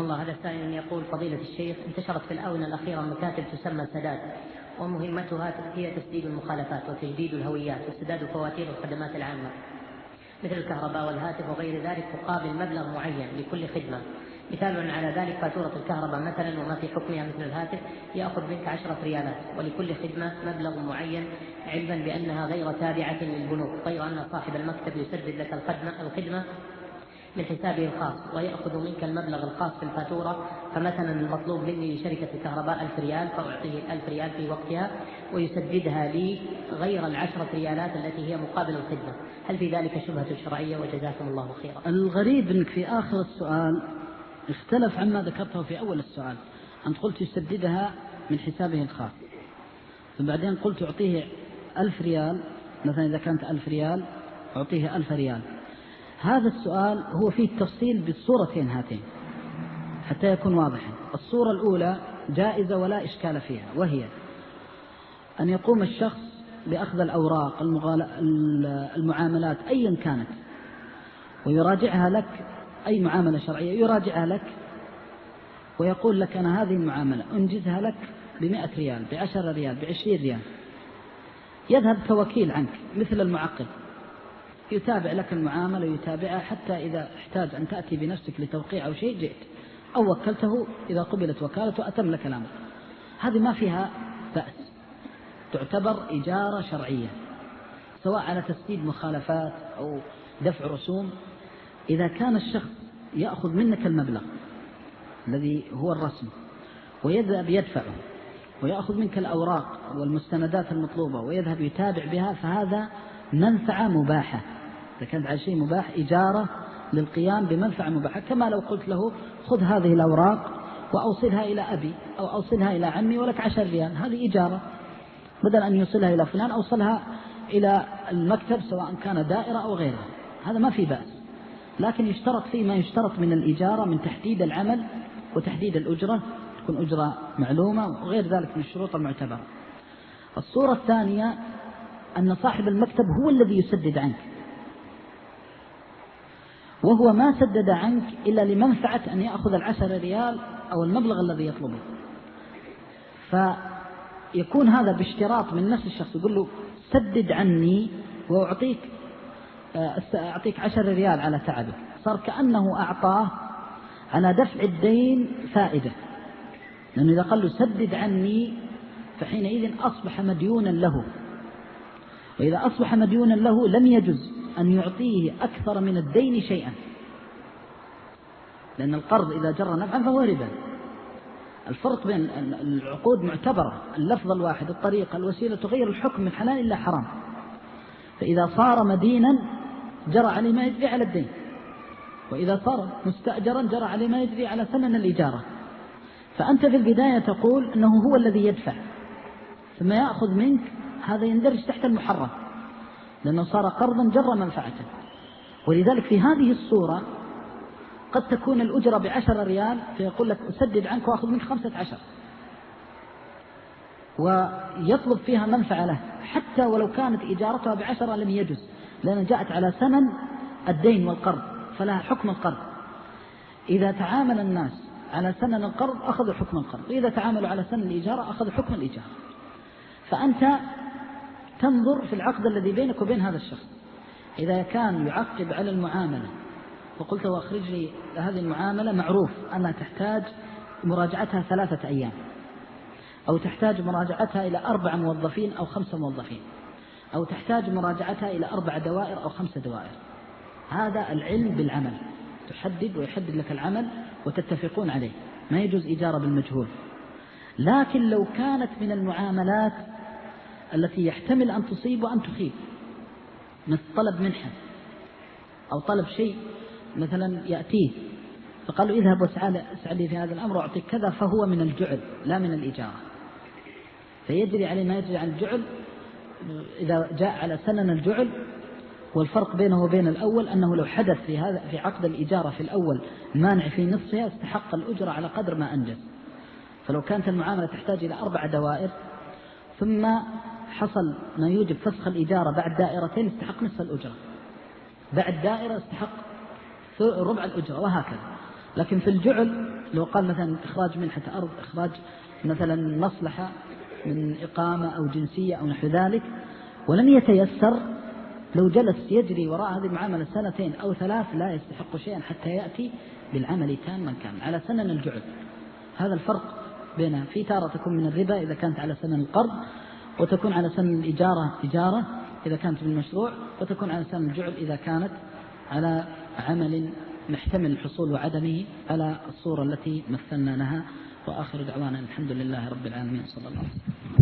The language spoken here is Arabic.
الله. هذا سائل يقول فضيلة الشيخ انتشرت في الآونة الأخيرة مكاتب تسمى سداد ومهمتها هي تسديد المخالفات وتجديد الهويات وسداد فواتير الخدمات العامة مثل الكهرباء والهاتف وغير ذلك مقابل مبلغ معين لكل خدمة. مثال على ذلك فاتورة الكهرباء مثلا وما في حكمها مثل الهاتف يأخذ منك عشرة ريالات ولكل خدمة مبلغ معين علما بأنها غير تابعة للبنوك غير أن صاحب المكتب يسدد لك الخدمة من حسابه الخاص ويأخذ منك المبلغ الخاص في الفاتورة فمثلا المطلوب مني لشركة الكهرباء ألف ريال فأعطيه الألف ريال في وقتها ويسددها لي غير العشرة ريالات التي هي مقابل الخدمة. هل في ذلك شبهة شرعية؟ وجزاكم الله خيرا. الغريب أنك في آخر السؤال اختلف عما ذكرته في أول السؤال. أنت قلت يسددها من حسابه الخاص. ثم قلت أعطيه ألف ريال مثلا إذا كانت ألف ريال أعطيه ألف ريال. هذا السؤال هو فيه التفصيل بالصورتين هاتين حتى يكون واضحا. الصورة الأولى جائزة ولا إشكال فيها وهي أن يقوم الشخص بأخذ الأوراق المعاملات أيا كانت ويراجعها لك أي معاملة شرعية يراجعها لك ويقول لك أنا هذه المعاملة أنجزها لك بمئة ريال بعشر ريال بعشرين ريال. يذهب كوكيل عنك مثل المعقد. يتابع لك المعاملة ويتابعها حتى إذا احتاج أن تأتي بنفسك لتوقيع أو شيء جئت أو وكلته إذا قبلت وكالته أتم لك الأمر. هذه ما فيها بأس. تعتبر إجارة شرعية سواء على تسديد مخالفات أو دفع رسوم. إذا كان الشخص يأخذ منك المبلغ الذي هو الرسم ويذهب يدفعه ويأخذ منك الأوراق والمستندات المطلوبة ويذهب يتابع بها فهذا منفعة مباحة. كانت على شيء مباح إجارة للقيام بمنفعة مباحة. كما لو قلت له خذ هذه الأوراق وأوصلها إلى أبي أو أوصلها إلى عمي ولك عشر ريال. هذه إجارة. بدل أن يوصلها إلى فلان أوصلها إلى المكتب سواء كان دائرة أو غيرها. هذا ما في بأس. لكن يشترط فيه ما يشترط من الإجارة من تحديد العمل وتحديد الأجرة. تكون أجرة معلومة وغير ذلك من الشروط المعتبرة. الصورة الثانية أن صاحب المكتب هو الذي يسدد عنك. وهو ما سدد عنك إلا لمنفعة أن يأخذ العشر ريال أو المبلغ الذي يطلبه. فيكون هذا باشتراط من نفس الشخص يقول له سدد عني وأعطيك آه، أعطيك عشر ريال على تعبك. صار كأنه أعطاه على دفع الدين فائدة. لأنه إذا قال له سدد عني فحينئذ أصبح مديونا له. وإذا أصبح مديونا له لم يجز أن يعطيه أكثر من الدين شيئا. لأن القرض إذا جر نفعا فهو ربا. الفرق بين العقود معتبرة. اللفظ الواحد الطريقة الوسيلة تغير الحكم من حلال إلى حرام. فإذا صار مدينا جرى عليه ما يجري على الدين. وإذا صار مستأجرا جرى عليه ما يجري على ثمن الإجارة. فأنت في البداية تقول أنه هو الذي يدفع. ثم يأخذ منك هذا يندرج تحت المحرم لأنه صار قرضا جر منفعة ولذلك في هذه الصورة قد تكون الأجرة بعشر ريال فيقول لك أسدد عنك وأخذ منك خمسة عشر. ويطلب فيها منفعة له حتى ولو كانت إجارتها بعشرة لم يجز لأن جاءت على ثمن الدين والقرض فلها حكم القرض. إذا تعامل الناس على ثمن القرض أخذوا حكم القرض. وإذا تعاملوا على ثمن الإجارة أخذوا حكم الإجارة فأنت تنظر في العقد الذي بينك وبين هذا الشخص. إذا كان يعقب على المعاملة وقلت واخرج لي هذه المعاملة معروف أنها تحتاج مراجعتها ثلاثة أيام أو تحتاج مراجعتها إلى أربع موظفين أو خمسة موظفين أو تحتاج مراجعتها إلى أربع دوائر أو خمسة دوائر. هذا العلم بالعمل تحدد ويحدد لك العمل وتتفقون عليه ما يجوز إجارة بالمجهول. لكن لو كانت من المعاملات التي يحتمل أن تصيب وأن تخيب. مثل طلب منحة أو طلب شيء مثلا يأتيه فقال له اذهب واسعى لي في هذا الأمر وأعطيك كذا فهو من الجعل لا من الإجارة. فيجري عليه ما يجري عن الجعل إذا جاء على سنن الجعل والفرق بينه وبين الأول أنه لو حدث في هذا في عقد الإجارة في الأول مانع في نصفها استحق الأجرة على قدر ما أنجز. فلو كانت المعاملة تحتاج إلى أربع دوائر ثم حصل ما يوجب فسخ الإجارة بعد دائرتين استحق نصف الأجرة. بعد دائرة استحق ربع الأجرة وهكذا. لكن في الجعل لو قال مثلا إخراج منحة أرض إخراج مثلا مصلحة من إقامة أو جنسية أو نحو ذلك ولم يتيسر. لو جلس يجري وراء هذه المعاملة سنتين أو ثلاث لا يستحق شيئا حتى يأتي بالعمل تاما كان على سنن الجعل. هذا الفرق بينها في تارة تكون من الربا إذا كانت على سنن القرض وتكون على سنن الإجارة إجارة إذا كانت بالمشروع وتكون على سنن الجعل إذا كانت على عمل محتمل الحصول وعدمه على الصورة التي مثلنا لها وآخر دعوانا الحمد لله رب العالمين. صلى الله عليه وسلم.